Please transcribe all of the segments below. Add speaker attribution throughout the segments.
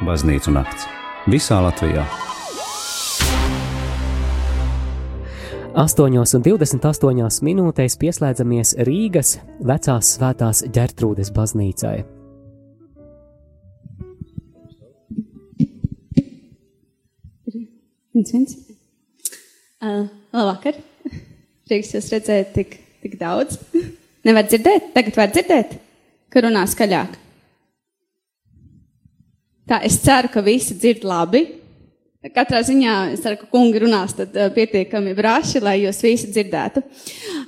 Speaker 1: Baznīcu nakts visā Latvijā.
Speaker 2: 8,28 minūtēs pieslēdzamies Rīgas vecās svētās ģertrūdes baznīcai.
Speaker 3: Viens, viens. Uh, labvakar! Prieks jūs redzēt tik, tik daudz. Nevar dzirdēt? Tagad var dzirdēt, ka runā skaļāk. Tā, es ceru, ka visi dzird labi. Katrā ziņā es ceru, ka kungi runās tad pietiekami braši, lai jūs visi dzirdētu.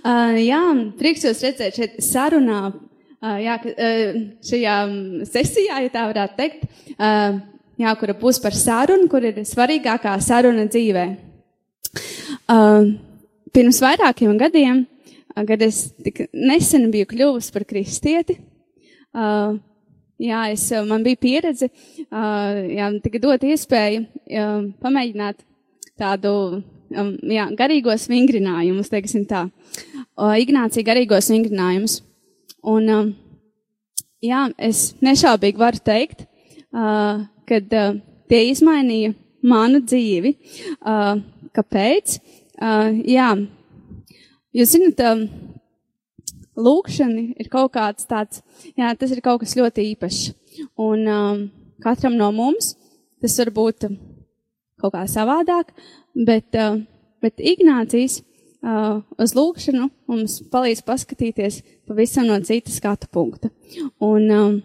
Speaker 3: Uh, jā, prieks jūs redzēt šeit sarunā, uh, jā, uh, šajā sesijā, ja tā varētu teikt, jā, kura būs par sarunu, kur ir svarīgākā saruna dzīvē. Pirms vairākiem gadiem, kad es tik nesen biju kļuvusi par kristieti, jā, es, man bija pieredze, uh, jā, tika dot iespēju uh, pamēģināt tādu um, jā, garīgos vingrinājumus, teiksim tā. Ignācija garīgos vingrinājumus. Un, uh, jā, es nešaubīgi varu teikt, kad tie izmainīja manu dzīvi. Kāpēc? Jā, jūs zinat, um, lūkšana ir kaut kāds tāds, jā, tas ir kaut kas ļoti īpašs. Un um, katram no mums tas var būt kaut kā savādāk, bet, uh, bet Ignācijas uh, uz lūkšanu mums palīdz paskatīties pavisam no citas skatu punkta. Un, um,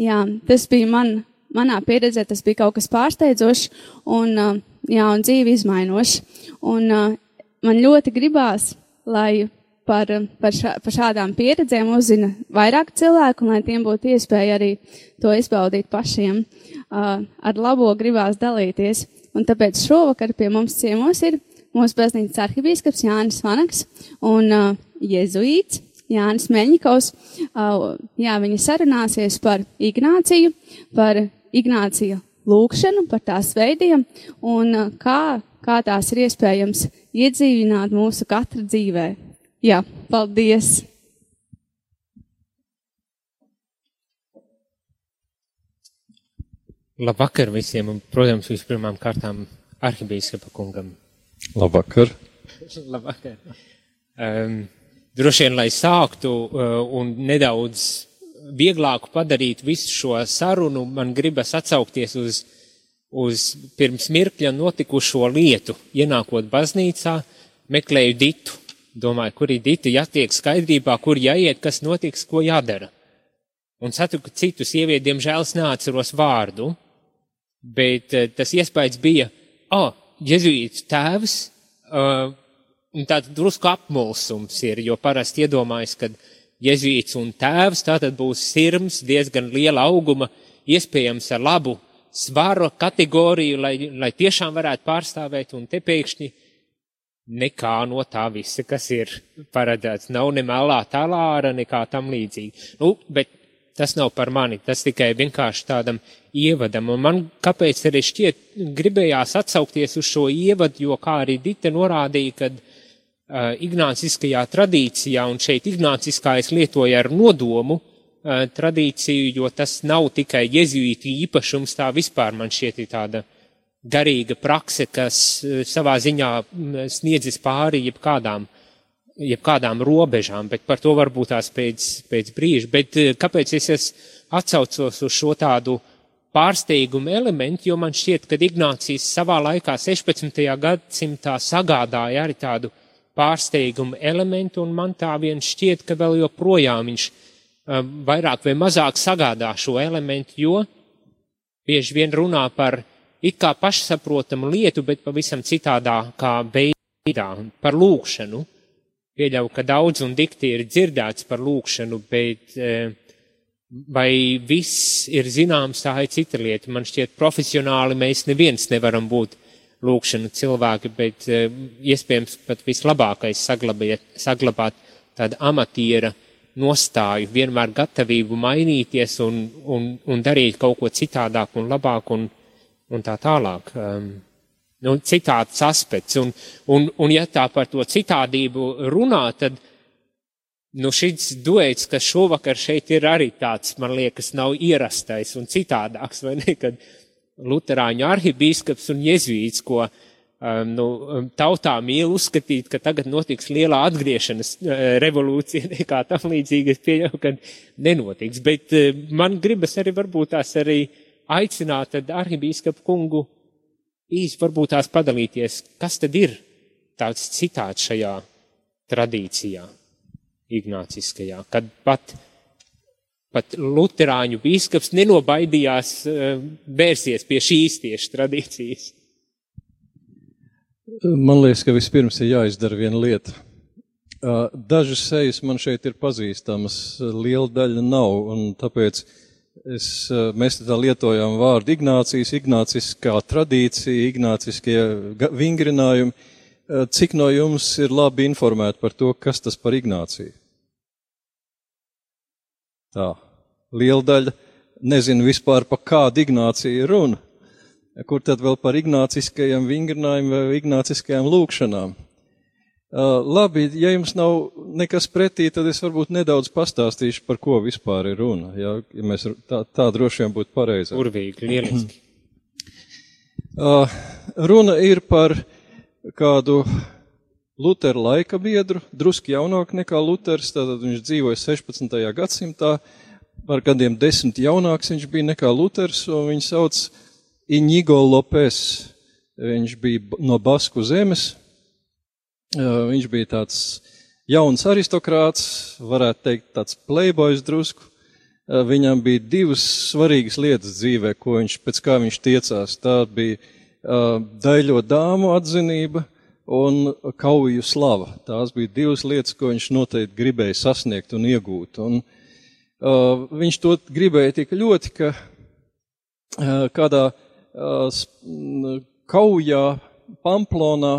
Speaker 3: jā, tas bija man, manā pieredzē, tas bija kaut kas pārsteidzošs un, uh, jā, un dzīvi izmainošs. Un uh, man ļoti gribās, lai par, par, šā, par šādām pieredzēm uzzina vairāk cilvēku, un lai tiem būtu iespēja arī to izbaudīt pašiem. Uh, ar labo gribās dalīties. Un tāpēc šovakar pie mums ciemos ir mūsu baznīcas arhibīskaps Jānis Vanaks un uh, jezuīts Jānis Meļņikovs. Uh, jā, viņi sarunāsies par Ignāciju, par Ignāciju lūkšanu, par tās veidiem un uh, kā, kā tās ir iespējams iedzīvināt mūsu katra dzīvē. Jā, paldies!
Speaker 4: Labvakar visiem, un, protams, vispirmām kārtām arhibīskapa kungam.
Speaker 5: Labvakar!
Speaker 4: Labvakar! Um, droši vien, lai sāktu uh, un nedaudz vieglāku padarīt visu šo sarunu, man gribas atsaukties uz, uz pirms mirkļa notikušo lietu. Ienākot baznīcā, meklēju ditu. Domāju, kur ir dita, jātiek skaidrībā, kur jāiet, kas notiks, ko jādara. Un satiku citu sievieti, diemžēl es neatceros vārdu, bet uh, tas iespējas bija, oh, jezuīts tēvs, uh, un tāds drusku apmulsums ir, jo parasti iedomājas, ka jezuīts un tēvs tātad būs sirms diezgan liela auguma, iespējams ar labu svaru kategoriju, lai, lai tiešām varētu pārstāvēt, un te pēkšņi nekā no tā visa, kas ir paredzēts, nav ne melā talāra, nekā tam līdzīgi. Nu, bet tas nav par mani, tas tikai vienkārši tādam ievadam. Un man kāpēc arī šķiet gribējās atsaukties uz šo ievadu, jo kā arī Dita norādīja, kad uh, ignāciskajā tradīcijā, un šeit ignāciskā es lietoju ar nodomu uh, tradīciju, jo tas nav tikai jezuītu īpašums, tā vispār man šķiet ir tāda garīga prakse, kas uh, savā ziņā sniedzis pāri jebkādām jebkādām robežām, bet par to varbūt tās pēc, pēc brīža. Bet eh, kāpēc es esmu atsaucos uz šo tādu pārsteigumu elementu, jo man šķiet, ka Ignācijas savā laikā 16. gadsimtā sagādāja arī tādu pārsteigumu elementu, un man tā vien šķiet, ka vēl joprojām viņš uh, vairāk vai mazāk sagādā šo elementu, jo bieži vien runā par it kā pašsaprotamu lietu, bet pavisam citādā kā veidā, par lūkšanu. Pieļauju, ka daudz un dikti ir dzirdēts par lūkšanu, bet eh, vai viss ir zināms, tā ir cita lieta. Man šķiet, profesionāli mēs neviens nevaram būt lūkšanu cilvēki, bet eh, iespējams pat vislabākais saglabāt, saglabāt tādu amatiera nostāju, vienmēr gatavību mainīties un, un, un darīt kaut ko citādāk un labāk un, un tā tālāk. Um, Nu, citāds aspekts. Un, un, un ja tā par to citādību runā, tad Nu, šis duets, kas šovakar šeit ir arī tāds, man liekas, nav ierastais un citādāks, vai ne, kad Luterāņu arhibīskaps un jezuīts, ko um, nu, tautā mīl uzskatīt, ka tagad notiks lielā atgriešanas uh, revolūcija, nekā tam līdzīgi es pieļauju, ka nenotiks. Bet uh, man gribas arī varbūt tās arī aicināt arhibīskapu kungu īsi varbūt tās padalīties, kas tad ir tāds citāts šajā tradīcijā, ignāciskajā, kad pat, pat luterāņu bīskaps nenobaidījās vērsties pie šīs tieši tradīcijas.
Speaker 5: Man liekas, ka vispirms ir jāizdara viena lieta. Dažas sejas man šeit ir pazīstamas, liela daļa nav, un tāpēc es, mēs tā lietojam vārdu Ignācijas, Ignāciskā tradīcija, Ignāciskie vingrinājumi. Cik no jums ir labi informēti par to, kas tas par Ignāciju? Tā, liela daļa nezinu vispār, pa kādu Ignāciju runa. Kur tad vēl par ignāciskajiem vingrinājumiem vai ignāciskajām lūkšanām? Labi, ja jums nav nekas pretī, tad es varbūt nedaudz pastāstīšu, par ko vispār ir runa. Ja, ja mēs tā, tā droši vien būtu pareizi.
Speaker 4: Urvīgi, lieliski.
Speaker 5: Uh, runa ir par kādu Lutera laika biedru, druski jaunāku nekā Luters, tātad viņš dzīvoja 16. gadsimtā, par gadiem desmit jaunāks viņš bija nekā Luters, un viņš sauc Iņigo Lopes. Viņš bija no Basku zemes. Viņš bija tāds jauns aristokrāts, varētu teikt, tāds playboys drusku. Viņam bija divas svarīgas lietas dzīvē, ko viņš, pēc kā viņš tiecās. Tā bija daļo dāmu atzinība un kauju slava. Tās bija divas lietas, ko viņš noteikti gribēja sasniegt un iegūt. Un, uh, viņš to gribēja tik ļoti, ka uh, kādā uh, kaujā Pamplonā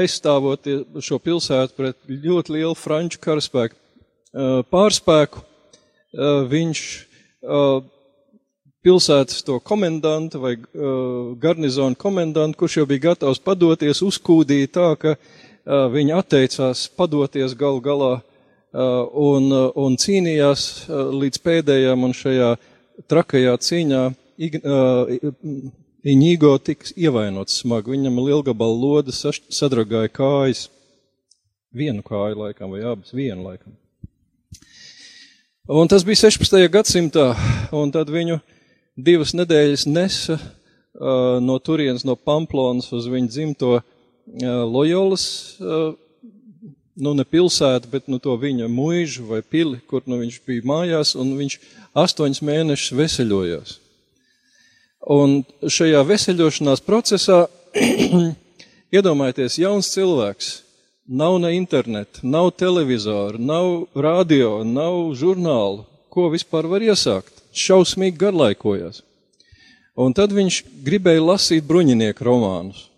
Speaker 5: aizstāvot šo pilsētu pret ļoti lielu franču karaspēku pārspēku, viņš pilsētas to komendantu vai garnizonu komendantu, kurš jau bija gatavs padoties, uzkūdīja tā, ka viņi atteicās padoties gal galā un, un cīnījās līdz pēdējām un šajā trakajā cīņā Iņīgo tika ievainots smagi. Viņam lielgabala loda sadragāja kājas. Vienu kāju laikam, vai abas vienu laikam. Un tas bija 16. gadsimtā, un tad viņu divas nedēļas nesa uh, no turienes, no Pamplonas uz viņu dzimto uh, Lojolas, uh, nu ne pilsētu, bet nu to viņa muižu vai pili, kur nu viņš bija mājās, un viņš astoņus mēnešus veseļojās. Un šajā veseļošanās procesā iedomājieties, jauns cilvēks, nav ne interneta, nav televizora, nav radio, nav žurnālu, ko vispār var iesākt. Šausmīgi garlaikojās. Un tad viņš gribēja lasīt bruņinieku romānus.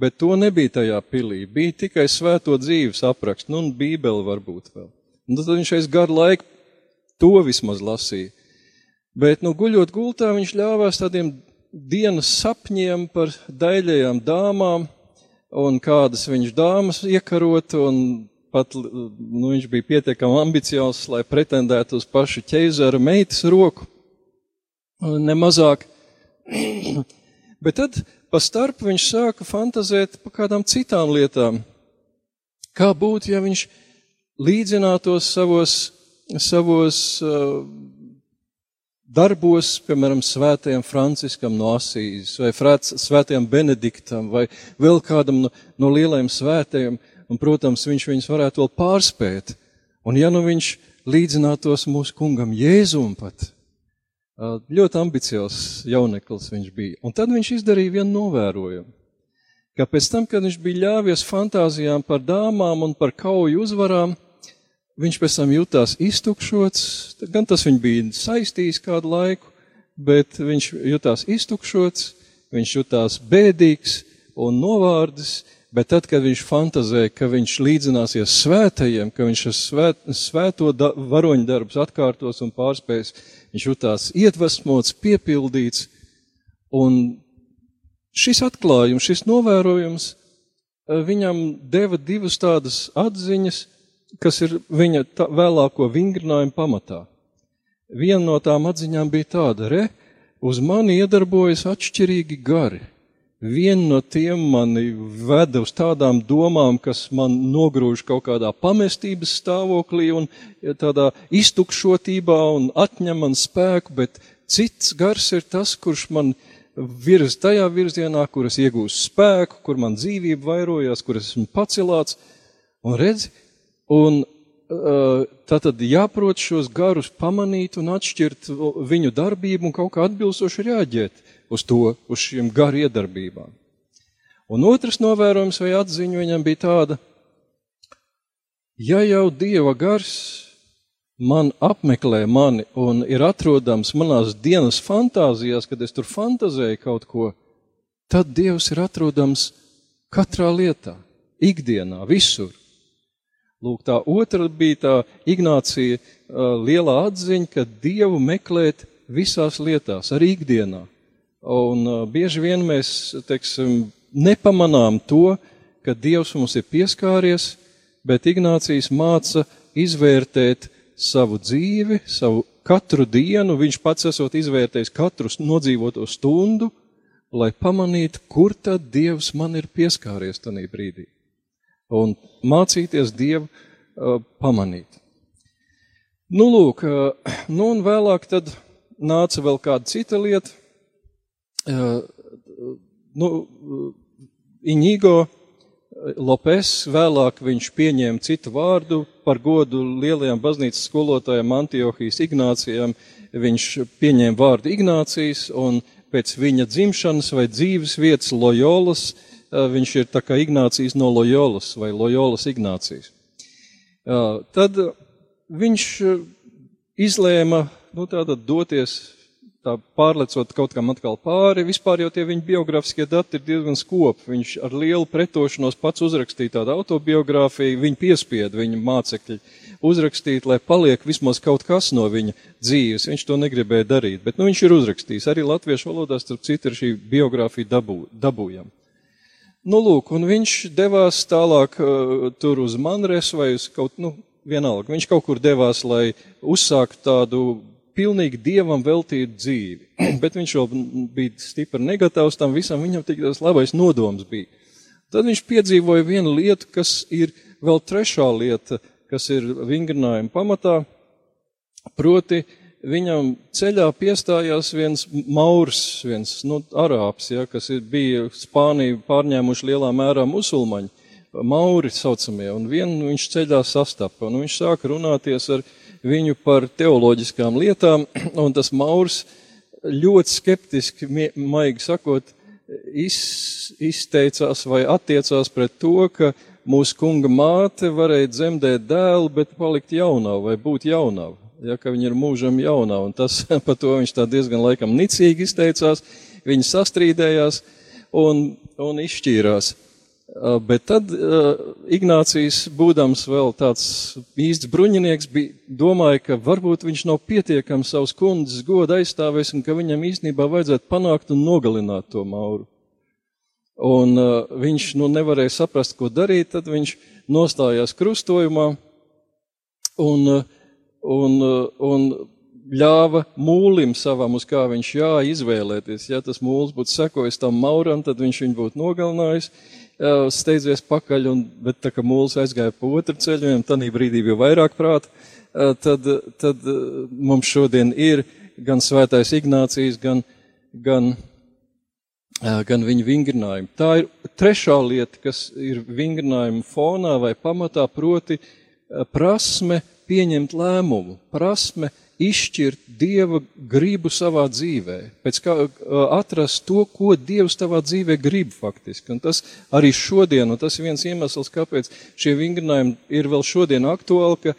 Speaker 5: Bet to nebija tajā pilī. Bija tikai svēto dzīves apraksts, nu un bībeli varbūt vēl. Un tad viņš aiz garu laiku to vismaz lasīja. Bet, nu, guļot gultā, viņš ļāvās tādiem dienas sapņiem par daļajām dāmām, un kādas viņš dāmas iekarot, un pat nu, viņš bija pietiekami ambiciozs, lai pretendētu uz pašu ķeizara meitas roku, nemazāk. Bet tad pa starpu viņš sāka fantazēt par kādām citām lietām. Kā būtu, ja viņš līdzinātos savos, savos uh, darbos, piemēram, svētajam Franciskam no Asīs, vai frāc, svētajam Benediktam, vai vēl kādam no, no lielajiem svētajiem, un, protams, viņš viņus varētu vēl pārspēt. Un ja nu viņš līdzinātos mūsu kungam Jēzum pat, ļoti ambiciozs jauneklis viņš bija. Un tad viņš izdarīja vienu novērojumu, ka pēc tam, kad viņš bija ļāvies fantāzijām par dāmām un par kauju uzvarām, Viņš pēc tam jutās iztukšots, gan tas viņu bija saistījis kādu laiku, bet viņš jutās iztukšots, viņš jutās bēdīgs un novārdis, bet tad, kad viņš fantazēja, ka viņš līdzināsies svētajiem, ka viņš svēt, svēto da, varoņu darbus atkārtos un pārspēs, viņš jutās iedvesmots, piepildīts, un šis atklājums, šis novērojums eh, viņam deva divas tādas atziņas, kas ir viņa tā, vēlāko vingrinājumu pamatā. Viena no tām atziņām bija tāda, re, uz mani iedarbojas atšķirīgi gari. Viena no tiem mani veda uz tādām domām, kas man nogrūž kaut kādā pamestības stāvoklī un tādā iztukšotībā un atņem man spēku, bet cits gars ir tas, kurš man virz tajā virzienā, kur es iegūstu spēku, kur man dzīvība vairojās, kur es esmu pacelāts. Un redzi, un tā tad jāprot šos garus pamanīt un atšķirt viņu darbību un kaut kā atbilstoši reaģēt uz to, uz šīm garu iedarbībām. Un otrs novērojums vai atziņa viņam bija tāda, ja jau Dieva gars man apmeklē mani un ir atrodams manās dienas fantāzijās, kad es tur fantazēju kaut ko, tad Dievs ir atrodams katrā lietā, ikdienā, visur. Lūk, tā otra bija tā Ignācija lielā atziņa, ka Dievu meklēt visās lietās, arī ikdienā. Un bieži vien mēs, teiksim, nepamanām to, ka Dievs mums ir pieskāries, bet Ignācijas māca izvērtēt savu dzīvi, savu katru dienu, viņš pats esot izvērtējis katru nodzīvoto stundu, lai pamanītu, kur tad Dievs man ir pieskāries tajā brīdī un mācīties Dievu uh, pamanīt. Nu, lūk, uh, nu un vēlāk tad nāca vēl kāda cita lieta. Uh, nu, Iņigo Lopes, vēlāk viņš pieņēma citu vārdu par godu lielajām baznīcas skolotājām Antiohijas Ignācijām. Viņš pieņēma vārdu Ignācijas un pēc viņa dzimšanas vai dzīves vietas Lojolas uh, viņš ir tā kā Ignācijas no Loyolas vai Loyolas Ignācijas. Tad viņš izlēma, nu tātad doties, tā pārlecot kaut kam atkal pāri, vispār jau tie viņa biogrāfiskie dati ir diezgan skopi. Viņš ar lielu pretošanos pats uzrakstīja tādu autobiogrāfiju, viņa piespieda viņa mācekļi uzrakstīt, lai paliek vismaz kaut kas no viņa dzīves. Viņš to negribēja darīt, bet nu, viņš ir uzrakstījis. Arī latviešu valodā, starp citu, ir šī biogrāfija dabū, dabūjama. Nu, lūk, un viņš devās tālāk uh, tur uz Manresu vai uz kaut, nu, vienalga. Viņš kaut kur devās, lai uzsāktu tādu pilnīgi dievam veltītu dzīvi. Bet viņš vēl bija stipri negatavs tam visam, viņam tik tas labais nodoms bija. Tad viņš piedzīvoja vienu lietu, kas ir vēl trešā lieta, kas ir vingrinājuma pamatā, proti, uh, viņam ceļā piestājās viens maurs, viens nu, arābs, ja, kas bija Spāniju pārņēmuši lielā mērā musulmaņi, mauri saucamie, un vienu viņš ceļā sastapa, un viņš sāka runāties ar viņu par teoloģiskām lietām, un tas maurs ļoti skeptiski, maigi sakot, iz, izteicās vai attiecās pret to, ka mūsu kunga māte varēja dzemdēt dēlu, bet palikt jaunā vai būt jaunā ja, ka viņa ir mūžam jaunā, un tas par to viņš tā diezgan laikam nicīgi izteicās, viņi sastrīdējās un, un izšķīrās. Bet tad Ignācijas, būdams vēl tāds īsts bruņinieks, bija, domāja, ka varbūt viņš nav pietiekami savus kundzes godu aizstāvēs un ka viņam īstenībā vajadzētu panākt un nogalināt to mauru. Un viņš nu, nevarēja saprast, ko darīt, tad viņš nostājās krustojumā un uh, un, un ļāva mūlim savam, uz kā viņš jā izvēlēties. Ja tas mūls būtu sekojis tam mauram, tad viņš viņu būtu nogalinājis, steidzies pakaļ, un, bet tā kā mūls aizgāja pa otru ceļu, viņam tanī brīdī bija vairāk prāta, tad, tad mums šodien ir gan svētais Ignācijas, gan, gan, gan viņa vingrinājumi. Tā ir trešā lieta, kas ir vingrinājuma fonā vai pamatā, proti prasme pieņemt lēmumu, prasme izšķirt Dieva gribu savā dzīvē, pēc kā atrast to, ko Dievs tavā dzīvē grib faktiski. Un tas arī šodien, un tas ir viens iemesls, kāpēc šie vingrinājumi ir vēl šodien aktuāli, ka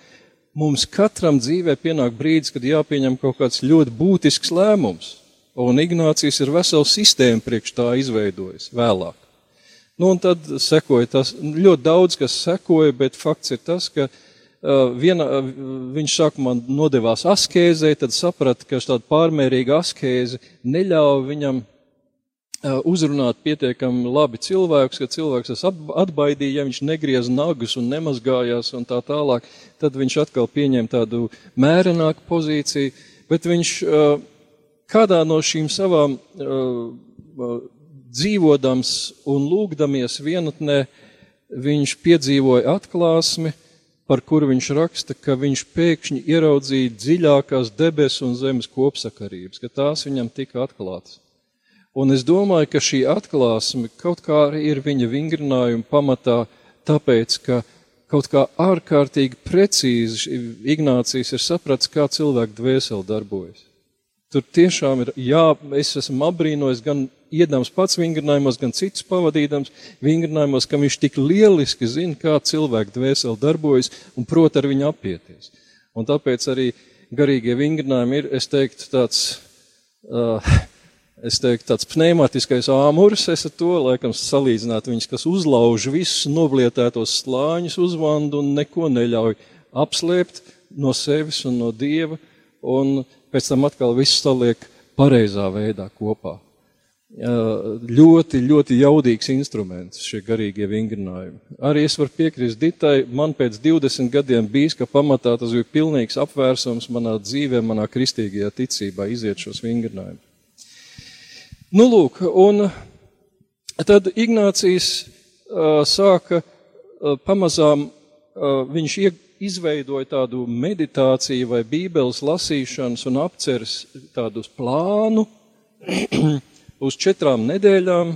Speaker 5: mums katram dzīvē pienāk brīdis, kad jāpieņem kaut kāds ļoti būtisks lēmums. Un Ignācijas ir vesela sistēma priekš tā izveidojas vēlāk. Nu, un tad sekoja tas, ļoti daudz, kas sekoja, bet fakts ir tas, ka uh, viena, viņš sākumā nodevās askēzē, tad saprata, ka tāda pārmērīga askēze neļauj viņam uzrunāt pietiekami labi cilvēkus, ka cilvēks tas atbaidīja, ja viņš negriez nagus un nemazgājās un tā tālāk, tad viņš atkal pieņem tādu mērenāku pozīciju, bet viņš kādā no šīm savām dzīvodams un lūgdamies vienatnē, viņš piedzīvoja atklāsmi, par kuru viņš raksta, ka viņš pēkšņi ieraudzīja dziļākās debesu un zemes kopsakarības, ka tās viņam tika atklātas. Un es domāju, ka šī atklāsme kaut kā arī ir viņa vingrinājuma pamatā, tāpēc, ka kaut kā ārkārtīgi precīzi Ignācijas ir sapratis, kā cilvēku dvēseli darbojas. Tur tiešām ir, jā, es esmu apbrīnojis gan iedams pats vingrinājumos, gan citus pavadīdams vingrinājumos, ka viņš tik lieliski zina, kā cilvēku dvēseli darbojas un prot ar viņu apieties. Un tāpēc arī garīgie vingrinājumi ir, es teiktu, tāds, uh, es teiktu, tāds pneimatiskais āmurs, es ar to, laikam, salīdzinātu viņus, kas uzlauž visus noblietētos slāņus uzvandu un neko neļauj apslēpt no sevis un no Dieva, un pēc tam atkal viss saliek pareizā veidā kopā ļoti, ļoti jaudīgs instruments, šie garīgie vingrinājumi. Arī es varu piekrist Ditai, man pēc 20 gadiem bijis, ka pamatā tas bija pilnīgs apvērsums manā dzīvē, manā kristīgajā ticībā iziet šos vingrinājumus. Nu, lūk, un tad Ignācijas sāka pamazām, viņš izveidoja tādu meditāciju vai bībeles lasīšanas un apceres tādus plānu, uz četrām nedēļām,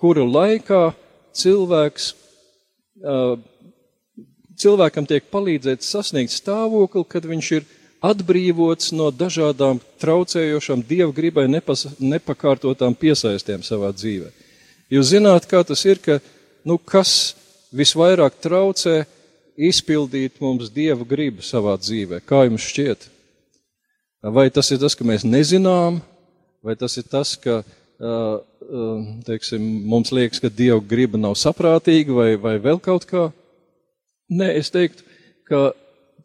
Speaker 5: kuru laikā cilvēks, cilvēkam tiek palīdzēts sasniegt stāvokli, kad viņš ir atbrīvots no dažādām traucējošām dievu gribai nepas, nepakārtotām piesaistēm savā dzīvē. Jūs zināt, kā tas ir, ka, nu, kas visvairāk traucē izpildīt mums dievu gribu savā dzīvē? Kā jums šķiet? Vai tas ir tas, ka mēs nezinām, Vai tas ir tas, ka teiksim, mums liekas, ka Dieva griba nav saprātīga vai, vai vēl kaut kā? Nē, es teiktu, ka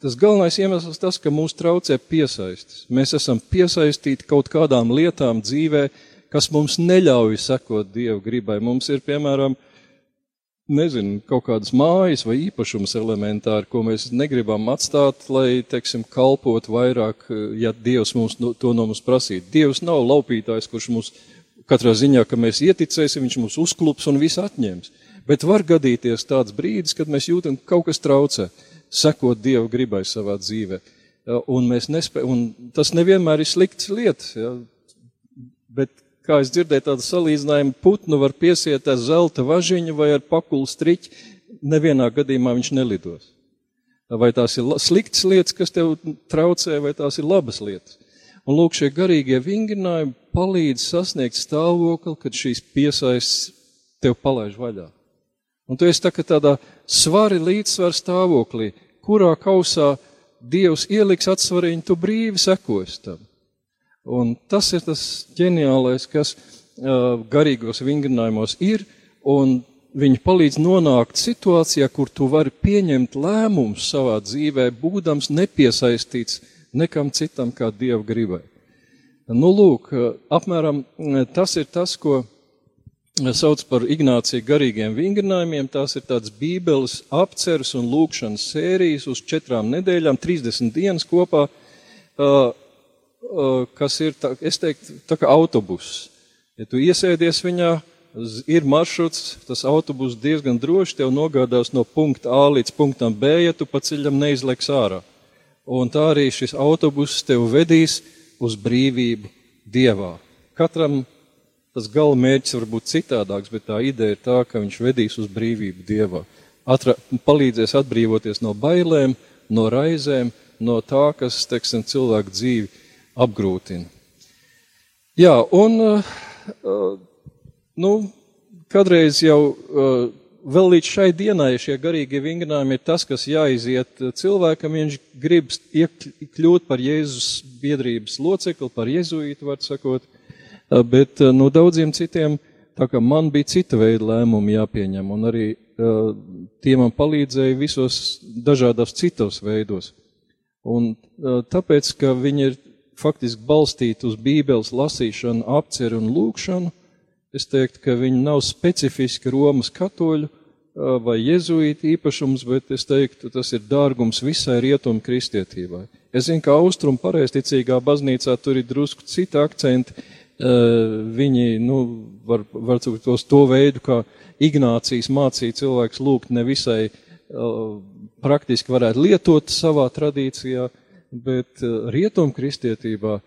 Speaker 5: tas galvenais iemesls tas, ka mūs traucē piesaistis. Mēs esam piesaistīti kaut kādām lietām dzīvē, kas mums neļauj sekot Dieva gribai. Mums ir, piemēram, nezinu, kaut kādas mājas vai īpašums elementāri, ko mēs negribam atstāt, lai, teiksim, kalpot vairāk, ja Dievs mums to no mums prasītu. Dievs nav laupītājs, kurš mums katrā ziņā, ka mēs ieticēsim, viņš mums uzklups un visu atņems. Bet var gadīties tāds brīdis, kad mēs jūtam, ka kaut kas traucē, sekot Dieva gribai savā dzīvē. Un, nespē, un tas nevienmēr ir slikts lietas, ja? bet kā es dzirdēju tādu salīdzinājumu, putnu var piesiet ar zelta važiņu vai ar pakulu striķi, nevienā gadījumā viņš nelidos. Vai tās ir sliktas lietas, kas tev traucē, vai tās ir labas lietas. Un lūk, šie garīgie vingrinājumi palīdz sasniegt stāvokli, kad šīs piesaists tev palaiž vaļā. Un tu esi tā, tādā svari līdzsvar stāvoklī, kurā kausā Dievs ieliks atsvariņu, tu brīvi sekosi tam. Un tas ir tas ģeniālais, kas uh, garīgos vingrinājumos ir, un viņi palīdz nonākt situācijā, kur tu vari pieņemt lēmumus savā dzīvē, būdams nepiesaistīts nekam citam kā Dieva gribai. Nu, lūk, apmēram tas ir tas, ko sauc par Ignāciju garīgiem vingrinājumiem. Tās ir tādas bībeles apceres un lūkšanas sērijas uz četrām nedēļām, 30 dienas kopā. Uh, kas ir, tā, es teiktu, tā kā autobuss. Ja tu iesēdies viņā, ir maršruts, tas autobus diezgan droši tev nogādās no punkta A līdz punktam B, ja tu pa ceļam neizleks ārā. Un tā arī šis autobus tev vedīs uz brīvību Dievā. Katram tas gala mērķis var būt citādāks, bet tā ideja ir tā, ka viņš vedīs uz brīvību Dievā. Atra, palīdzēs atbrīvoties no bailēm, no raizēm, no tā, kas, teiksim, cilvēku dzīvi apgrūtina. Jā, un uh, nu, kādreiz jau uh, vēl līdz šai dienai šie garīgie vingrinājumi ir tas, kas jāiziet cilvēkam, ja viņš grib kļūt par Jēzus biedrības locekli, par jezuītu, var sakot, bet no daudziem citiem, tā kā man bija cita veida lēmumi jāpieņem, un arī tie man palīdzēja visos dažādos citos veidos. Un tāpēc, ka viņi ir faktiski balstīti uz Bībeles lasīšanu, apceru un lūkšanu. Es teiktu, ka viņi nav specifiski Romas katoļu vai jezuīti īpašums, bet es teiktu, tas ir dārgums visai rietumu kristietībai. Es zinu, ka austrumu pareisticīgā baznīcā tur ir drusku citi akcenti. Viņi, nu, var, var tos to veidu, kā Ignācijas mācīja cilvēks lūgt nevisai praktiski varētu lietot savā tradīcijā, bet rietumu kristietībā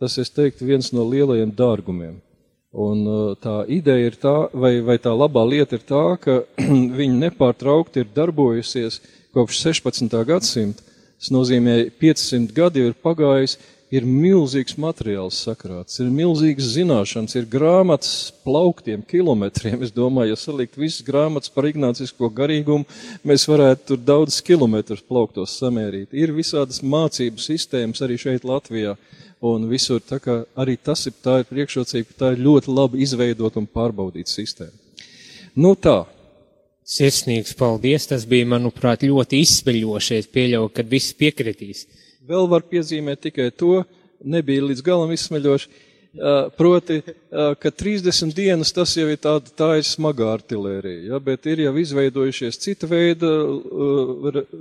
Speaker 5: tas, es teiktu, viens no lielajiem dārgumiem. Un uh, tā ideja ir tā, vai, vai tā labā lieta ir tā, ka viņi nepārtraukti ir darbojusies kopš 16. gadsimta. Tas nozīmē, 500 gadi ir pagājis, ir milzīgs materiāls sakrāts, ir milzīgas zināšanas, ir grāmatas plauktiem, kilometriem. Es domāju, ja salikt visas grāmatas par ignācisko garīgumu, mēs varētu tur daudz kilometrus plauktos samērīt. Ir visādas mācību sistēmas arī šeit Latvijā. Un visur. Tā kā arī tas ir, tā ir priekšrocība, ka tā ir ļoti labi izveidot un pārbaudīt sistēma. Nu tā.
Speaker 4: Sirsnīgs paldies, tas bija, manuprāt, ļoti izsmeļošies, pieļauju, kad visi piekritīs.
Speaker 5: Vēl var piezīmēt tikai to, nebija līdz galam izsmeļoši, Proti, ka 30 dienas tas jau ir tāda, tā ir smaga artilērija, ja, bet ir jau izveidojušies cita veida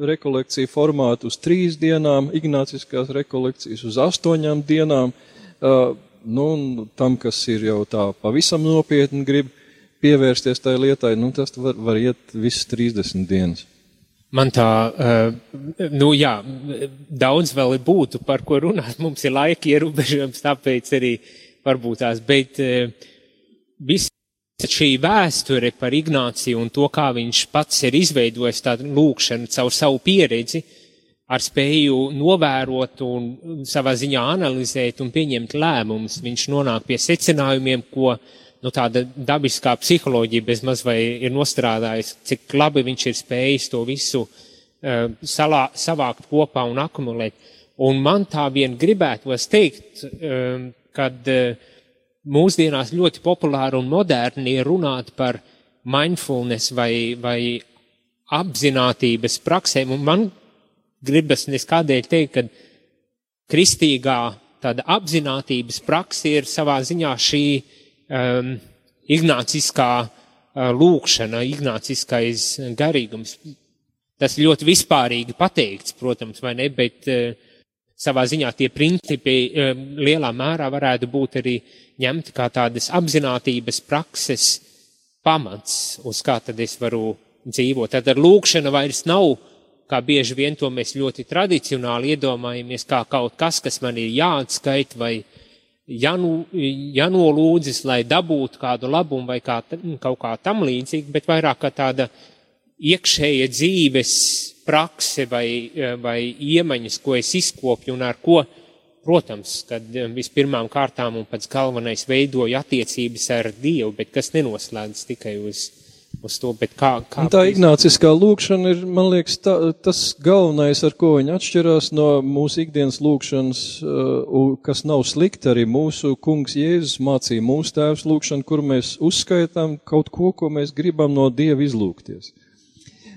Speaker 5: rekolekcija formāti uz trīs dienām, ignāciskās rekolekcijas uz astoņām dienām. Nu, tam, kas ir jau tā pavisam nopietni grib pievērsties tai lietai, nu, tas var, var iet visas 30 dienas.
Speaker 4: Man tā, nu jā, daudz vēl būtu par ko runāt. Mums ir laika ierobežojums, tāpēc arī varbūt tās, bet eh, visa šī vēsture par Ignāciju un to, kā viņš pats ir izveidojis tādu lūkšanu caur savu pieredzi, ar spēju novērot un savā ziņā analizēt un pieņemt lēmumus, viņš nonāk pie secinājumiem, ko nu, tāda dabiskā psiholoģija bezmaz vai ir nostrādājis, cik labi viņš ir spējis to visu uh, salā, savākt kopā un akumulēt. Un man tā vien gribētos teikt, um, kad eh, mūsdienās ļoti populāri un moderni ir runāt par mindfulness vai, vai apzinātības praksēm, un man gribas neskādēļ teikt, ka kristīgā tāda apzinātības praksa ir savā ziņā šī um, ignāciskā uh, lūkšana, ignāciskais garīgums. Tas ļoti vispārīgi pateikts, protams, vai ne, bet uh, savā ziņā tie principi lielā mērā varētu būt arī ņemti kā tādas apzinātības prakses pamats, uz kā tad es varu dzīvot. Tad ar lūkšana vairs nav, kā bieži vien to mēs ļoti tradicionāli iedomājamies, kā kaut kas, kas man ir jāatskait vai jānu, jānolūdzas, lai dabūtu kādu labumu vai kā, kaut kā tam līdzīgi, bet vairāk kā tāda iekšēja dzīves prakse vai, vai iemaņas, ko es izkopju un ar ko, protams, kad eh, vispirmām kārtām un pats galvenais veidoju attiecības ar Dievu, bet kas nenoslēdz tikai uz, uz to, bet kā. kā
Speaker 5: un tā ignāciskā lūkšana ir, man liekas, tā, tas galvenais, ar ko viņa atšķirās no mūsu ikdienas lūkšanas, uh, kas nav slikti, arī mūsu kungs Jēzus mācīja mūsu tēvs lūkšanu, kur mēs uzskaitām kaut ko, ko mēs gribam no Dieva izlūgties.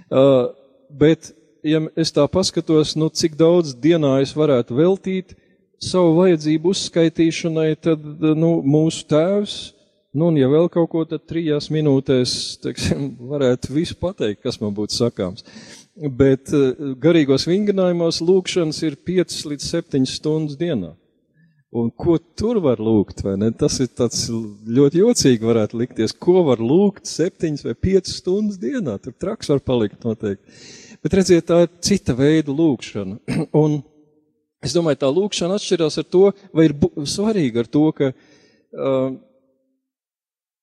Speaker 5: Uh, bet ja es tā paskatos, nu, cik daudz dienā es varētu veltīt savu vajadzību uzskaitīšanai, tad, nu, mūsu tēvs, nu, un ja vēl kaut ko, tad trijās minūtēs, teiksim, varētu visu pateikt, kas man būtu sakāms. Bet eh, garīgos vingrinājumos lūkšanas ir 5 līdz 7 stundas dienā. Un ko tur var lūgt, vai ne? Tas ir tāds ļoti jocīgi varētu likties. Ko var lūgt 7 vai 5 stundas dienā? Tur traks var palikt noteikti. Bet redziet, tā ir cita veida lūkšana. Un es domāju, tā lūkšana atšķirās ar to, vai ir svarīga ar to, ka, uh,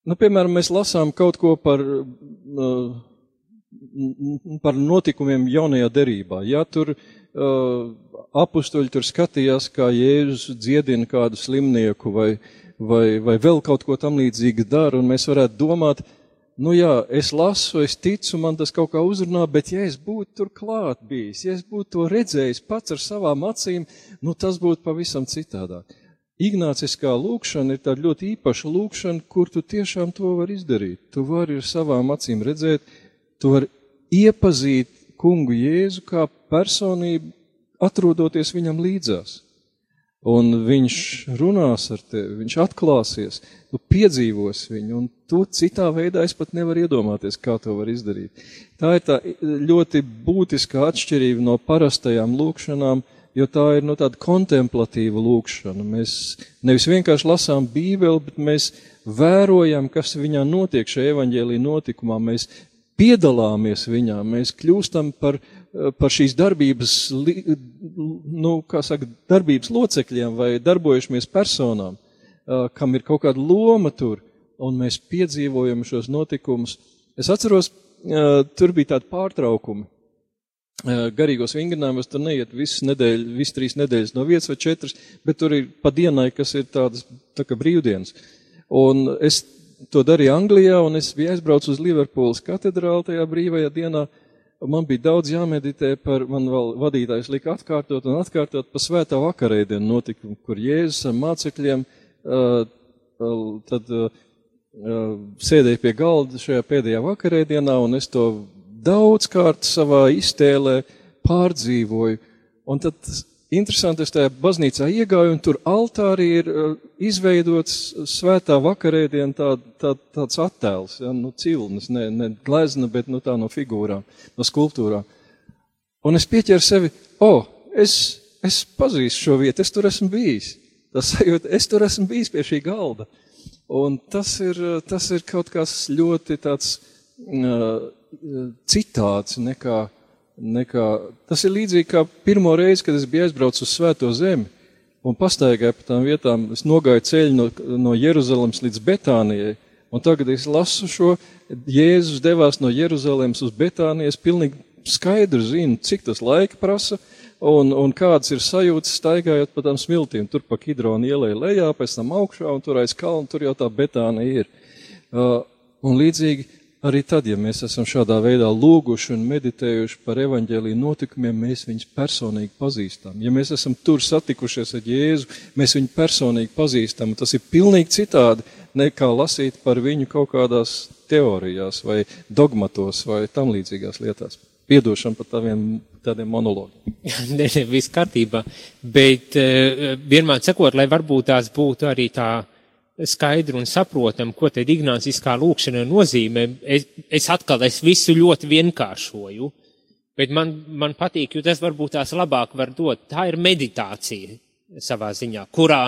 Speaker 5: nu, piemēram, mēs lasām kaut ko par, uh, par notikumiem jaunajā derībā. Ja tur uh, apustuļi tur skatījās, kā Jēzus dziedina kādu slimnieku vai, vai, vai vēl kaut ko tam līdzīgu dara, un mēs varētu domāt, nu jā, es lasu, es ticu, man tas kaut kā uzrunā, bet ja es būtu tur klāt bijis, ja es būtu to redzējis pats ar savām acīm, nu tas būtu pavisam citādāk. Ignāciskā lūkšana ir tāda ļoti īpaša lūkšana, kur tu tiešām to vari izdarīt. Tu vari ar savām acīm redzēt, tu vari iepazīt kungu Jēzu kā personību, atrodoties viņam līdzās. un viņš runās ar tevi, viņš atklāsies, tu piedzīvos viņu, un tu citā veidā es pat nevaru iedomāties, kā to var izdarīt. Tā ir tā ļoti būtiska atšķirība no parastajām lūkšanām, jo tā ir no tāda kontemplatīva lūkšana. Mēs nevis vienkārši lasām Bībeli, bet mēs vērojam, kas viņā notiek šajā evaņģēlī notikumā. Mēs piedalāmies viņā, mēs kļūstam par, par šīs darbības, nu, kā saka, darbības locekļiem vai darbojušamies personām, kam ir kaut kāda loma tur, un mēs piedzīvojam šos notikumus. Es atceros, tur bija tādi pārtraukumi. Garīgos vingrinājumos tur neiet visas nedēļas, visas trīs nedēļas no vietas vai četras, bet tur ir pa dienai, kas ir tādas tā kā brīvdienas. Un es to darīju Anglijā, un es biju aizbraucis uz Liverpoolas katedrāli tajā brīvajā dienā. Man bija daudz jāmeditē par, man vēl vadītājs lika atkārtot un atkārtot par svētā vakarēdienu notikumu, kur Jēzus ar mācekļiem uh, tad uh, sēdēja pie galda šajā pēdējā vakarēdienā, un es to daudzkārt savā iztēlē pārdzīvoju. Un tad interesanti, es tajā baznīcā iegāju, un tur altārī ir uh, izveidots svētā vakarēdiena tā, tā, tāds attēls, ja, nu cilnis, ne, ne glezna, bet nu tā no figūrām, no skulptūrām. Un es pieķeru sevi, o, oh, es, es pazīstu šo vietu, es tur esmu bijis. Tas sajūta, es tur esmu bijis pie šī galda. Un tas ir, tas ir kaut kas ļoti tāds uh, citāds nekā nekā. Tas ir līdzīgi kā pirmo reizi, kad es biju aizbraucis uz Svēto zemi un pastaigāju pa tām vietām. Es nogāju ceļu no, no Jeruzalemes līdz Betānijai. Un tagad es lasu šo, Jēzus devās no Jeruzalemes uz Betāniju. Es pilnīgi skaidri zinu, cik tas laika prasa un, un kādas ir sajūtas staigājot pa tām smiltīm. Tur pa Kidronu ielēja lejā, pēc tam augšā un tur aiz kalna, tur jau tā Betānija ir. Uh, un līdzīgi Arī tad, ja mēs esam šādā veidā lūguši un meditējuši par evaņģēlīju notikumiem, mēs viņus personīgi pazīstam. Ja mēs esam tur satikušies ar Jēzu, mēs viņu personīgi pazīstam. Tas ir pilnīgi citādi nekā lasīt par viņu kaut kādās teorijās vai dogmatos vai tam līdzīgās lietās. Piedošana par taviem tādiem monologiem.
Speaker 4: Nē, viss kārtībā. Bet uh, vienmēr sakot, lai varbūt tās būtu arī tā skaidru un saprotam, ko tad ignāciskā lūkšana nozīmē. Es, es atkal es visu ļoti vienkāršoju, bet man, man patīk, jo tas varbūt tās labāk var dot. Tā ir meditācija savā ziņā, kurā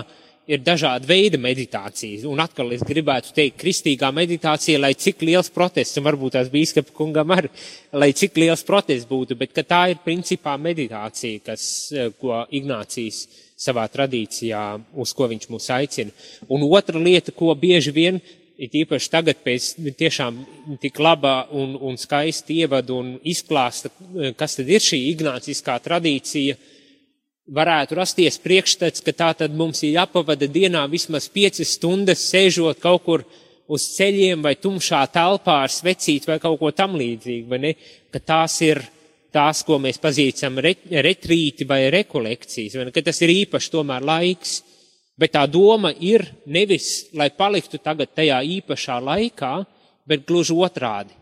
Speaker 4: ir dažādi veidi meditācijas. Un atkal es gribētu teikt, kristīgā meditācija, lai cik liels protests, un varbūt tās bīskapa kungam arī, lai cik liels protests būtu, bet ka tā ir principā meditācija, kas, ko Ignācijas savā tradīcijā, uz ko viņš mūs aicina. Un otra lieta, ko bieži vien, it īpaši tagad pēc tiešām tik labā un, un skaista ievada un izklāsta, kas tad ir šī ignāciskā tradīcija, varētu rasties priekšstats, ka tā tad mums ir jāpavada dienā vismaz piecas stundas sēžot kaut kur uz ceļiem vai tumšā telpā ar svecīt vai kaut ko tam līdzīgu, vai ne? Ka tās ir tās, ko mēs pazīstam retrīti vai rekolekcijas, vai ka tas ir īpaši tomēr laiks. Bet tā doma ir nevis, lai paliktu tagad tajā īpašā laikā, bet gluži otrādi.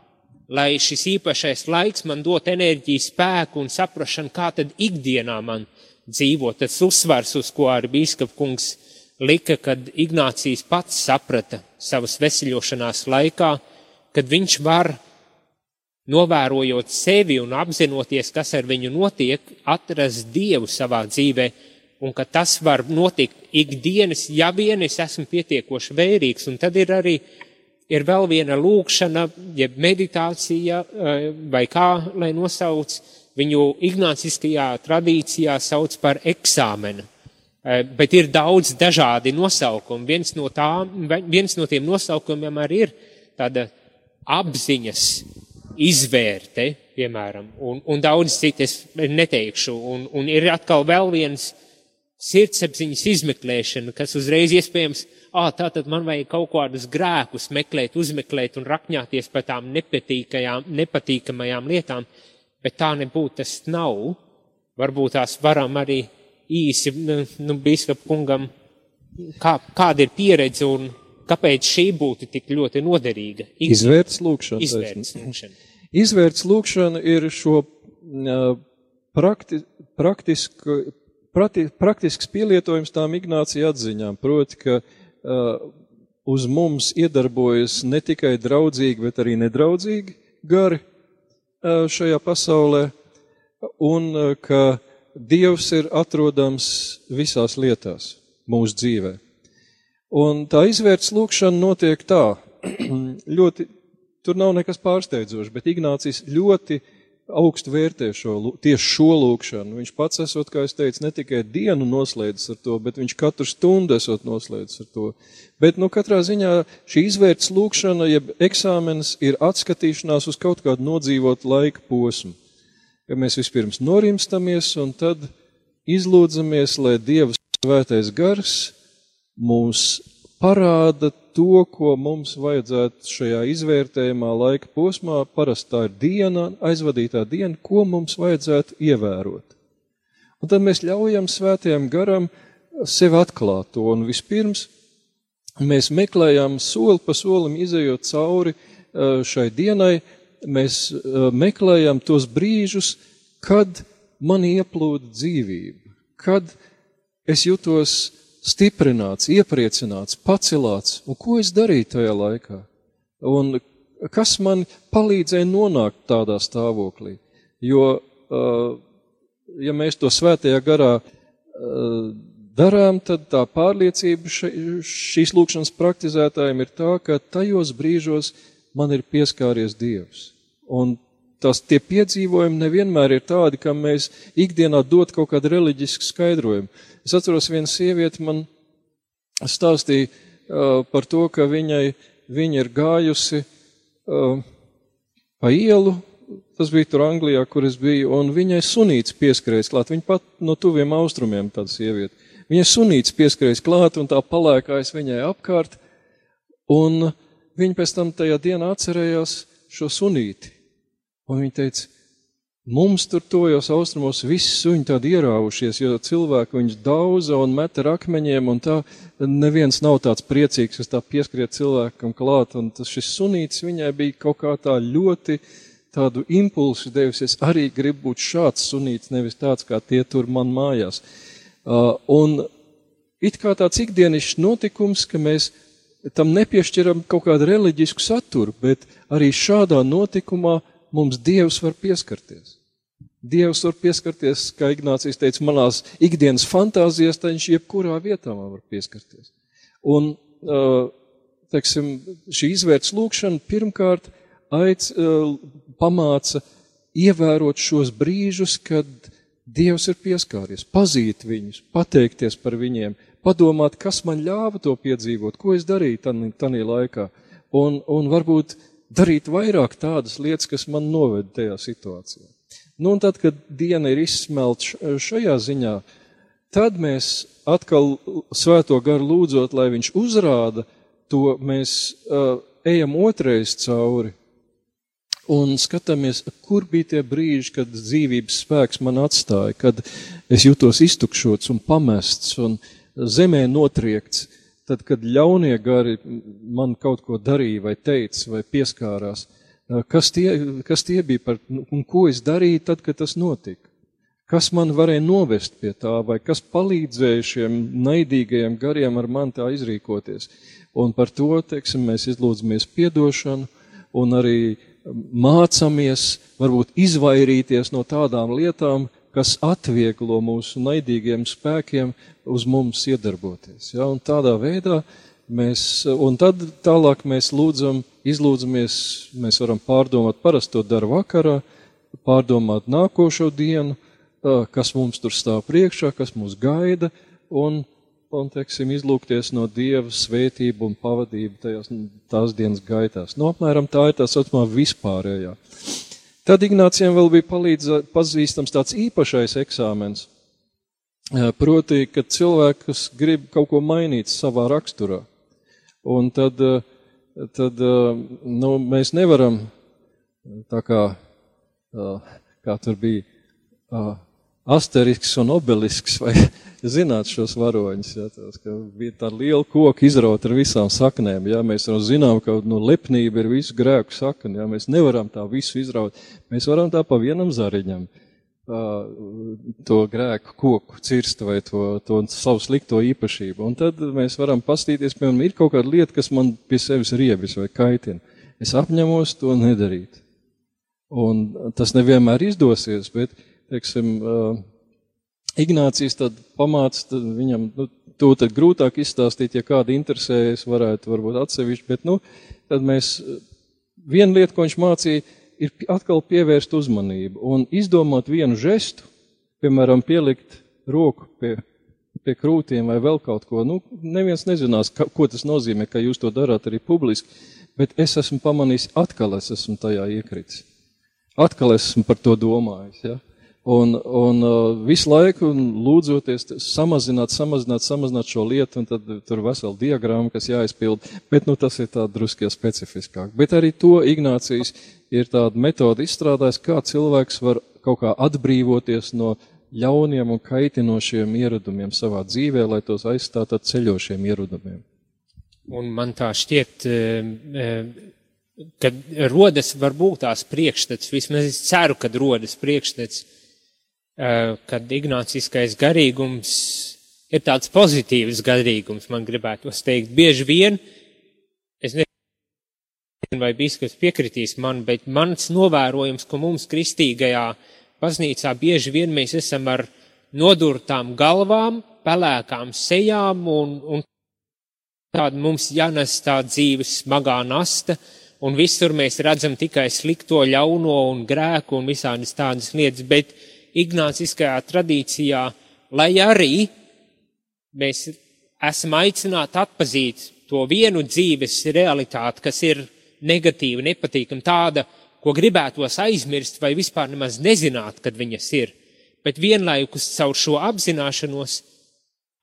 Speaker 4: Lai šis īpašais laiks man dot enerģiju, spēku un saprašanu, kā tad ikdienā man dzīvot. Tas uzsvars, uz ko arī bīskap kungs lika, kad Ignācijas pats saprata savas veseļošanās laikā, kad viņš var novērojot sevi un apzinoties, kas ar viņu notiek, atrast Dievu savā dzīvē, un ka tas var notikt ikdienas, ja vien es esmu pietiekoši vērīgs, un tad ir arī ir vēl viena lūkšana, jeb meditācija, eh, vai kā lai nosauc, viņu ignāciskajā tradīcijā sauc par eksāmenu. Eh, bet ir daudz dažādi nosaukumi. Viens no, tā, viens no tiem nosaukumiem arī ir tāda apziņas izvērte, piemēram, un, un daudz citu es neteikšu. Un, un ir atkal vēl viens sirdsapziņas izmeklēšana, kas uzreiz iespējams, ā, tā tad man vajag kaut kādus grēkus meklēt, uzmeklēt un rakņāties par tām nepatīkamajām lietām, bet tā nebūtu tas nav. Varbūt tās varam arī īsi, nu, nu bīskap kungam, kā, kāda ir pieredze un Kāpēc šī būtu tik ļoti noderīga?
Speaker 5: Izvērts lūkšana.
Speaker 4: Izvērts lūkšana.
Speaker 5: Izvērts lūkšana ir šo prakti, praktisku, prati, praktisks pielietojums tām Ignācija atziņām, proti, ka uh, uz mums iedarbojas ne tikai draudzīgi, bet arī nedraudzīgi gari uh, šajā pasaulē, un uh, ka Dievs ir atrodams visās lietās mūsu dzīvē. Un tā izvērts lūkšana notiek tā, ļoti, tur nav nekas pārsteidzošs, bet Ignācijas ļoti augstu vērtē šo, tieši šo lūkšanu. Viņš pats esot, kā es teicu, ne tikai dienu noslēdzis ar to, bet viņš katru stundu esot noslēdzis ar to. Bet, nu, katrā ziņā šī izvērts lūkšana, jeb eksāmenis ir atskatīšanās uz kaut kādu nodzīvot laika posmu. Ja mēs vispirms norimstamies un tad izlūdzamies, lai Dieva svētais gars mūs parāda to, ko mums vajadzētu šajā izvērtējumā laika posmā. Parasti tā ir diena, aizvadītā diena, ko mums vajadzētu ievērot. Un tad mēs ļaujam svētajam garam sevi atklāt to. Un vispirms mēs meklējam soli pa solim, izējot cauri šai dienai, mēs meklējam tos brīžus, kad man ieplūda dzīvība, kad es jutos stiprināts, iepriecināts, pacelāts, un ko es darīju tajā laikā? Un kas man palīdzēja nonākt tādā stāvoklī? Jo, ja mēs to svētajā garā darām, tad tā pārliecība šīs lūkšanas praktizētājiem ir tā, ka tajos brīžos man ir pieskāries Dievs. Un tas tie piedzīvojumi nevienmēr ir tādi, ka mēs ikdienā dot kaut kādu reliģisku skaidrojumu. Es atceros, viena sieviete man stāstīja uh, par to, ka viņai, viņa ir gājusi uh, pa ielu, tas bija tur Anglijā, kur es biju, un viņai sunīts pieskrējas klāt. Viņa pat no tuviem austrumiem tāda sieviete. Viņai sunīts pieskrējas klāt un tā palēkājas viņai apkārt, un viņa pēc tam tajā dienā atcerējās šo sunīti. Un viņa teica, Mums tur tojos austrumos visi suņi tādi ieraušies, jo cilvēki viņus dauza un meta ar akmeņiem, un tā neviens nav tāds priecīgs, kas tā pieskriet cilvēkam klāt, un tas šis sunīts viņai bija kaut kā tā ļoti tādu impulsu devis, es arī gribu būt šāds sunīts, nevis tāds, kā tie tur man mājās. Uh, un it kā tāds ikdienišs notikums, ka mēs tam nepiešķiram kaut kādu reliģisku saturu, bet arī šādā notikumā mums Dievs var pieskarties. Dievs var pieskarties, kā Ignācijas teica, manās ikdienas fantāzijas, tad viņš jebkurā vietā man var pieskarties. Un, teiksim, šī izvērts lūkšana pirmkārt aic, pamāca ievērot šos brīžus, kad Dievs ir pieskāries, pazīt viņus, pateikties par viņiem, padomāt, kas man ļāva to piedzīvot, ko es darīju tanī laikā, un, un varbūt darīt vairāk tādas lietas, kas man noved tajā situācijā. Nu, un tad, kad diena ir izsmelta šajā ziņā, tad mēs atkal svēto garu lūdzot, lai viņš uzrāda to, mēs uh, ejam otrais cauri un skatāmies, kur bija tie brīži, kad dzīvības spēks man atstāja, kad es jutos iztukšots un pamests un zemē notriekts, tad, kad ļaunie gari man kaut ko darīja vai teica vai pieskārās. Kas tie, kas tie bija par, un ko es darīju tad, kad tas notika? Kas man varēja novest pie tā, vai kas palīdzēja šiem naidīgajiem gariem ar mani tā izrīkoties? Un par to, teiksim, mēs izlūdzamies piedošanu un arī mācamies, varbūt izvairīties no tādām lietām, kas atvieglo mūsu naidīgiem spēkiem uz mums iedarboties. Ja? Un tādā veidā mēs, un tad tālāk mēs lūdzam, izlūdzamies, mēs varam pārdomāt, parasti to dara vakarā, pārdomāt nākošo dienu, kas mums tur stāv priekšā, kas mūs gaida, un, un teiksim, izlūkties no Dieva svētību un pavadību tajās, tās dienas gaitās. No nu, apmēram tā ir tā saucamā vispārējā. Tad Ignācijam vēl bija palīdz, pazīstams tāds īpašais eksāmens, proti, ka cilvēks grib kaut ko mainīt savā raksturā. Un tad, tad nu, mēs nevaram tā kā, kā tur bija, Asteriks un Obelisks, vai zināt šos varoņus, ja, tās, ka bija tā liela koka izraut ar visām saknēm, ja, mēs jau zinām, ka nu, lepnība ir visu grēku sakni, ja, mēs nevaram tā visu izraut, mēs varam tā pa vienam zariņam, to grēku koku cirsta vai to, to savu slikto īpašību. Un tad mēs varam pastīties, piemēram, ir kaut kāda lieta, kas man pie sevis riebis vai kaitina. Es apņemos to nedarīt. Un tas nevienmēr izdosies, bet, teiksim, Ignācijas tad pamāca, tad viņam, nu, to tad grūtāk izstāstīt, ja kāda interesējas, varētu varbūt atsevišķi, bet, nu, tad mēs, viena lieta, ko viņš mācīja, ir atkal pievērst uzmanību un izdomāt vienu žestu, piemēram, pielikt roku pie, pie krūtiem vai vēl kaut ko. Nu, neviens nezinās, ka, ko tas nozīmē, ka jūs to darāt arī publiski, bet es esmu pamanījis, atkal es esmu tajā iekritis. Atkal esmu par to domājis. Ja? Un, un uh, visu laiku lūdzoties samazināt, samazināt, samazināt šo lietu, un tad tur vesela diagramma, kas jāizpild, bet nu, tas ir tā druskie specifiskāk. Bet arī to Ignācijas ir tāda metode izstrādājis, kā cilvēks var kaut kā atbrīvoties no ļauniem un kaitinošiem ieradumiem savā dzīvē, lai tos aizstātu ar ceļošiem ieradumiem.
Speaker 4: Un man tā šķiet, eh, eh, ka rodas varbūt tās priekšstats, vismaz es ceru, ka rodas priekšstats, kad ignāciskais garīgums ir tāds pozitīvs garīgums, man gribētos teikt. Bieži vien, es nezinu, vai biskups piekritīs man, bet mans novērojums, ka mums kristīgajā baznīcā bieži vien mēs esam ar nodurtām galvām, pelēkām sejām un, un tāda mums jānes tā dzīves smagā nasta, un visur mēs redzam tikai slikto, ļauno un grēku un visādas tādas lietas, bet ignāciskajā tradīcijā, lai arī mēs esam aicināti atpazīt to vienu dzīves realitāti, kas ir negatīva, nepatīkama, tāda, ko gribētos aizmirst vai vispār nemaz nezināt, kad viņas ir. Bet vienlaikus caur šo apzināšanos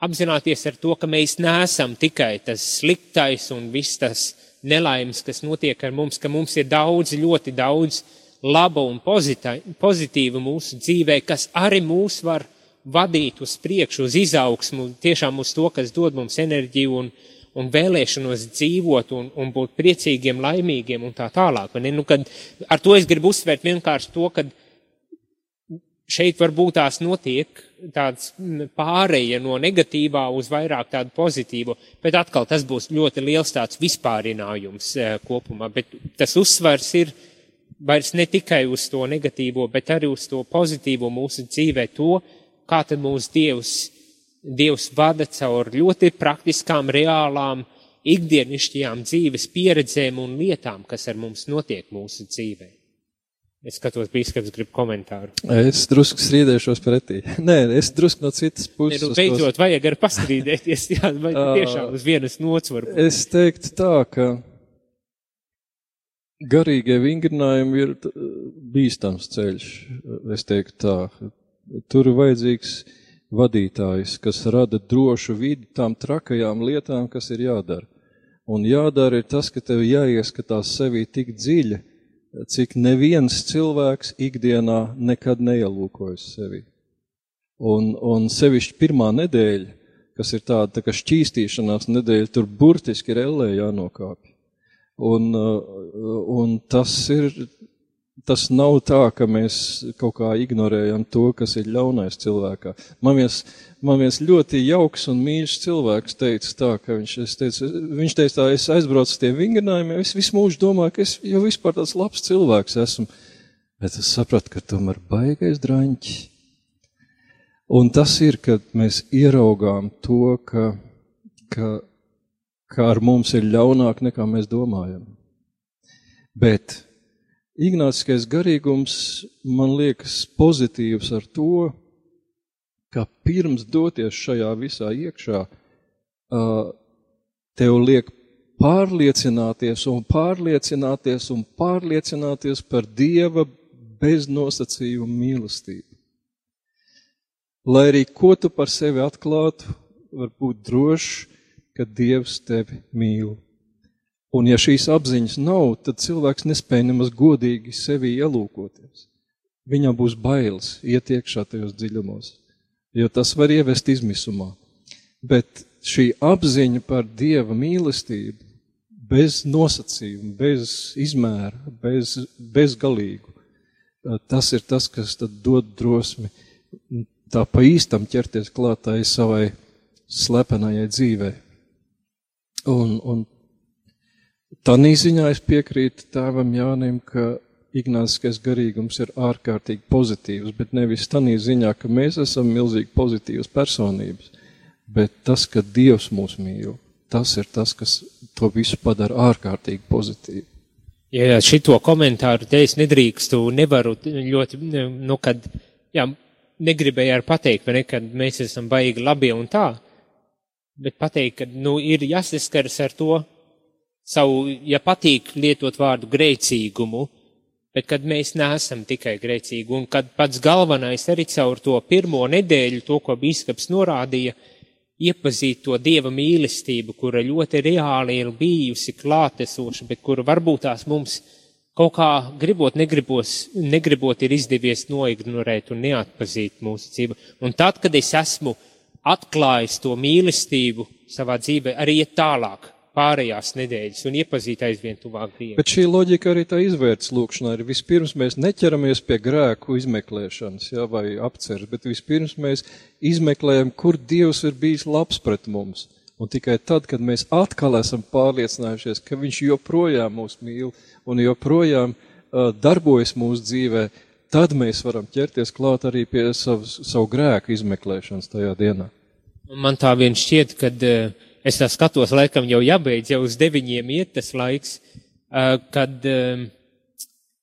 Speaker 4: apzināties ar to, ka mēs neesam tikai tas sliktais un viss tas nelaimes, kas notiek ar mums, ka mums ir daudz, ļoti daudz laba un pozitīva mūsu dzīvē, kas arī mūs var vadīt uz priekšu, uz izaugsmu, tiešām uz to, kas dod mums enerģiju un, un vēlēšanos dzīvot un, un būt priecīgiem, laimīgiem un tā tālāk. Nu, kad, ar to es gribu uzsvērt vienkārši to, ka šeit varbūt tās notiek tāds pāreja no negatīvā uz vairāk tādu pozitīvu, bet atkal tas būs ļoti liels tāds vispārinājums eh, kopumā, bet tas uzsvars ir vairs ne tikai uz to negatīvo, bet arī uz to pozitīvo mūsu dzīvē, to, kā tad mūsu Dievs, Dievs vada caur ļoti praktiskām, reālām, ikdienišķajām dzīves pieredzēm un lietām, kas ar mums notiek mūsu dzīvē. Es skatos, bīskaps grib komentāru.
Speaker 5: Es drusku strīdēšos pretī. Nē, es drusku no citas puses.
Speaker 4: Ne, nu, beidzot, vajag ar pastrīdēties, jā, vai tiešām uz vienas nots varbūt.
Speaker 5: Es teiktu tā, ka garīgie vingrinājumi ir bīstams ceļš, es teiktu tā. Tur ir vajadzīgs vadītājs, kas rada drošu vidi tām trakajām lietām, kas ir jādara. Un jādara ir tas, ka tev jāieskatās sevī tik dziļi, cik neviens cilvēks ikdienā nekad neielūkojas sevī. Un, un sevišķi pirmā nedēļa, kas ir tāda tā šķīstīšanās nedēļa, tur burtiski ir ellē jānokāpj. Un, uh, un tas ir, tas nav tā, ka mēs kaut kā ignorējam to, kas ir ļaunais cilvēkā. Man viens, man viens ļoti jauks un mīļš cilvēks teica tā, ka viņš, teicu, viņš teica tā, es aizbraucu uz tiem vingrinājumiem, es visu mūžu domāju, ka es jau vispār tāds labs cilvēks esmu. Bet es sapratu, ka tomēr baigais draņķis. Un tas ir, kad mēs ieraugām to, ka, ka ka ar mums ir ļaunāk nekā mēs domājam. Bet Ignāciskais garīgums man liekas pozitīvs ar to, ka pirms doties šajā visā iekšā, tev liek pārliecināties un pārliecināties un pārliecināties par Dieva beznosacījumu mīlestību. Lai arī ko tu par sevi atklātu, var būt drošs, ka Dievs tevi mīl. Un ja šīs apziņas nav, tad cilvēks nespēja nemaz godīgi sevi ielūkoties. Viņam būs bailes iet iekšā tajos dziļumos, jo tas var ievest izmisumā. Bet šī apziņa par Dieva mīlestību, bez nosacījuma, bez izmēra, bez, bezgalīgu, tas ir tas, kas tad dod drosmi tā pa īstam ķerties klātai savai slepenajai dzīvei. Un, un tādā ziņā es piekrītu tēvam Jānim, ka ignāciskais garīgums ir ārkārtīgi pozitīvs, bet nevis tādā ziņā, ka mēs esam milzīgi pozitīvas personības, bet tas, ka Dievs mūs mīl, tas ir tas, kas to visu padara ārkārtīgi pozitīvu.
Speaker 4: Ja šito komentāru te es nedrīkstu, nevaru ļoti, nu, kad, jā, negribēju ar pateikt, vai ne, kad mēs esam baigi labi un tā, bet pateikt, ka, nu, ir jāsaskaras ar to savu, ja patīk lietot vārdu grēcīgumu, bet kad mēs neesam tikai grēcīgi, un kad pats galvenais arī caur to pirmo nedēļu, to, ko bīskaps norādīja, iepazīt to dieva mīlestību, kura ļoti reāli ir bijusi klātesoša, bet kura varbūt tās mums kaut kā gribot, negribos, negribot ir izdevies noignorēt un neatpazīt mūsu dzīvi. Un tad, kad es esmu atklājis to mīlestību savā dzīvē, arī iet tālāk, pārējās nedēļas un iepazīt aizvien tuvāk Dievu.
Speaker 5: Bet šī loģika arī tā izvērts lūkšanā ir vispirms mēs neķeramies pie grēku izmeklēšanas, jā, vai apceres, bet vispirms mēs izmeklējam, kur Dievs ir bijis labs pret mums. Un tikai tad, kad mēs atkal esam pārliecinājušies, ka Viņš joprojām mūs mīl un joprojām uh, darbojas mūsu dzīvē, tad mēs varam ķerties klāt arī pie savu, savu grēku izmeklēšanas tajā dienā.
Speaker 4: Man tā vien šķiet, kad uh, es tā skatos, laikam jau jābeidz, jau uz deviņiem iet tas laiks, kad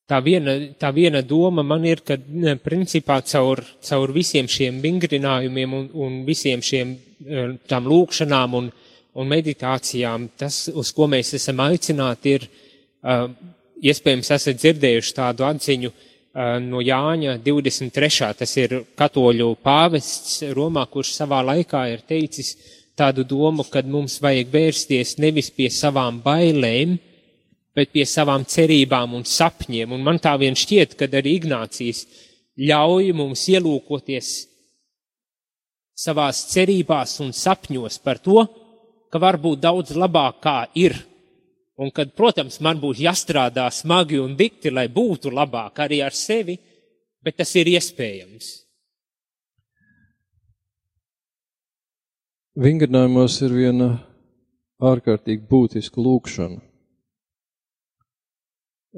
Speaker 4: tā viena, tā viena doma man ir, ka principā caur, caur visiem šiem vingrinājumiem un, un visiem šiem tām lūkšanām un, un meditācijām, tas, uz ko mēs esam aicināti, ir, iespējams, esat dzirdējuši tādu atziņu no Jāņa 23. Tas ir katoļu pāvests Romā, kurš savā laikā ir teicis, tādu domu, ka mums vajag vērsties nevis pie savām bailēm, bet pie savām cerībām un sapņiem. Un man tā vien šķiet, ka arī Ignācijas ļauj mums ielūkoties savās cerībās un sapņos par to, ka var būt daudz labāk kā ir. Un kad, protams, man būs jāstrādā smagi un dikti, lai būtu labāk arī ar sevi, bet tas ir iespējams.
Speaker 5: Vingrinājumos ir viena ārkārtīgi būtiska lūkšana.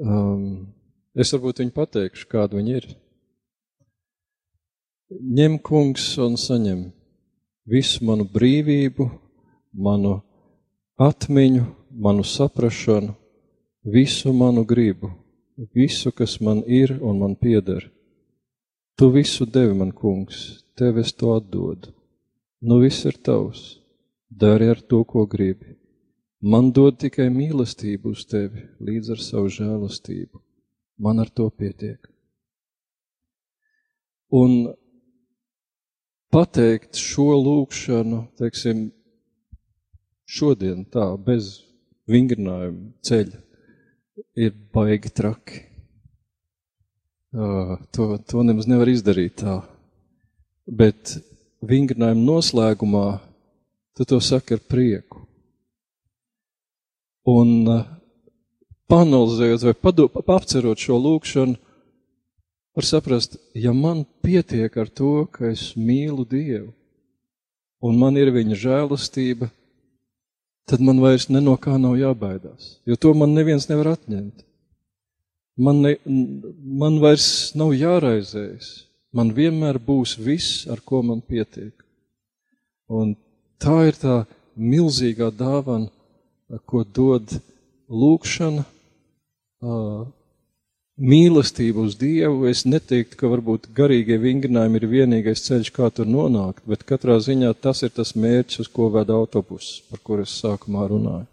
Speaker 5: Um, es varbūt viņu pateikšu, kāda viņa ir. Ņem kungs un saņem visu manu brīvību, manu atmiņu, manu saprašanu, visu manu gribu, visu, kas man ir un man pieder. Tu visu devi man, kungs, tev es to atdodu nu viss ir tavs, dari ar to, ko gribi. Man dod tikai mīlestību uz tevi līdz ar savu žēlastību. Man ar to pietiek. Un pateikt šo lūkšanu, teiksim, šodien tā, bez vingrinājuma ceļa, ir baigi traki. Uh, to, to nemaz nevar izdarīt tā. Bet vingrinājuma noslēgumā, tu to saki ar prieku. Un uh, panalizējot vai padu, apcerot šo lūkšanu, var saprast, ja man pietiek ar to, ka es mīlu Dievu, un man ir viņa žēlastība, tad man vairs no kā nav jābaidās, jo to man neviens nevar atņemt. Man, ne, man vairs nav jāraizējas man vienmēr būs viss, ar ko man pietiek. Un tā ir tā milzīgā dāvana, ko dod lūkšana, mīlestība uz Dievu. Es neteiktu, ka varbūt garīgie vingrinājumi ir vienīgais ceļš, kā tur nonākt, bet katrā ziņā tas ir tas mērķis, uz ko veda autobuss, par kur es sākumā runāju.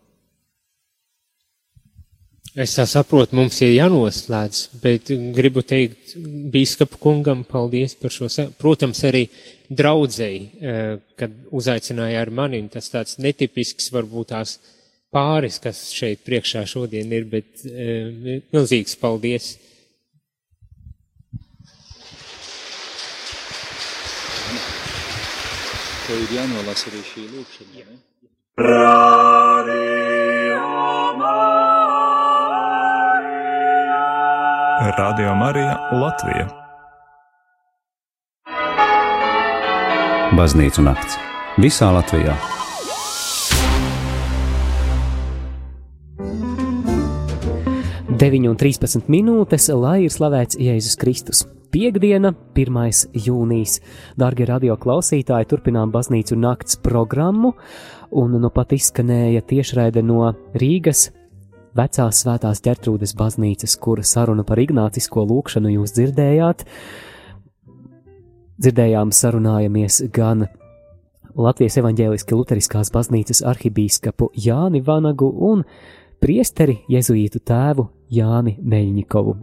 Speaker 4: Es tā saprotu, mums ir jānoslēdz, bet gribu teikt bīskapu kungam paldies par šo, protams, arī draudzēji, eh, kad uzaicināja ar mani, tas tāds netipisks varbūt tās pāris, kas šeit priekšā šodien ir, bet eh, milzīgs paldies.
Speaker 5: Tev ir jānolasa arī šī lūkšana?
Speaker 6: Radio Radio Marija Latvija.
Speaker 1: Baznīcu nakts visā Latvijā.
Speaker 2: Deviņi un 13 minūtes, lai ir slavēts Jēzus Kristus. Piektdiena, 1. jūnijas. Darbie radio klausītāji, turpinām baznīcu nakts programmu, un nu pat izskanēja tiešraide no Rīgas vecās svētās ģertrūdes baznīcas, kur saruna par ignācisko lūkšanu jūs dzirdējāt. Dzirdējām, sarunājamies gan Latvijas evaņģēliski luteriskās baznīcas arhibīskapu Jāni Vanagu un priesteri jezuītu tēvu Jāni Meļņikovu.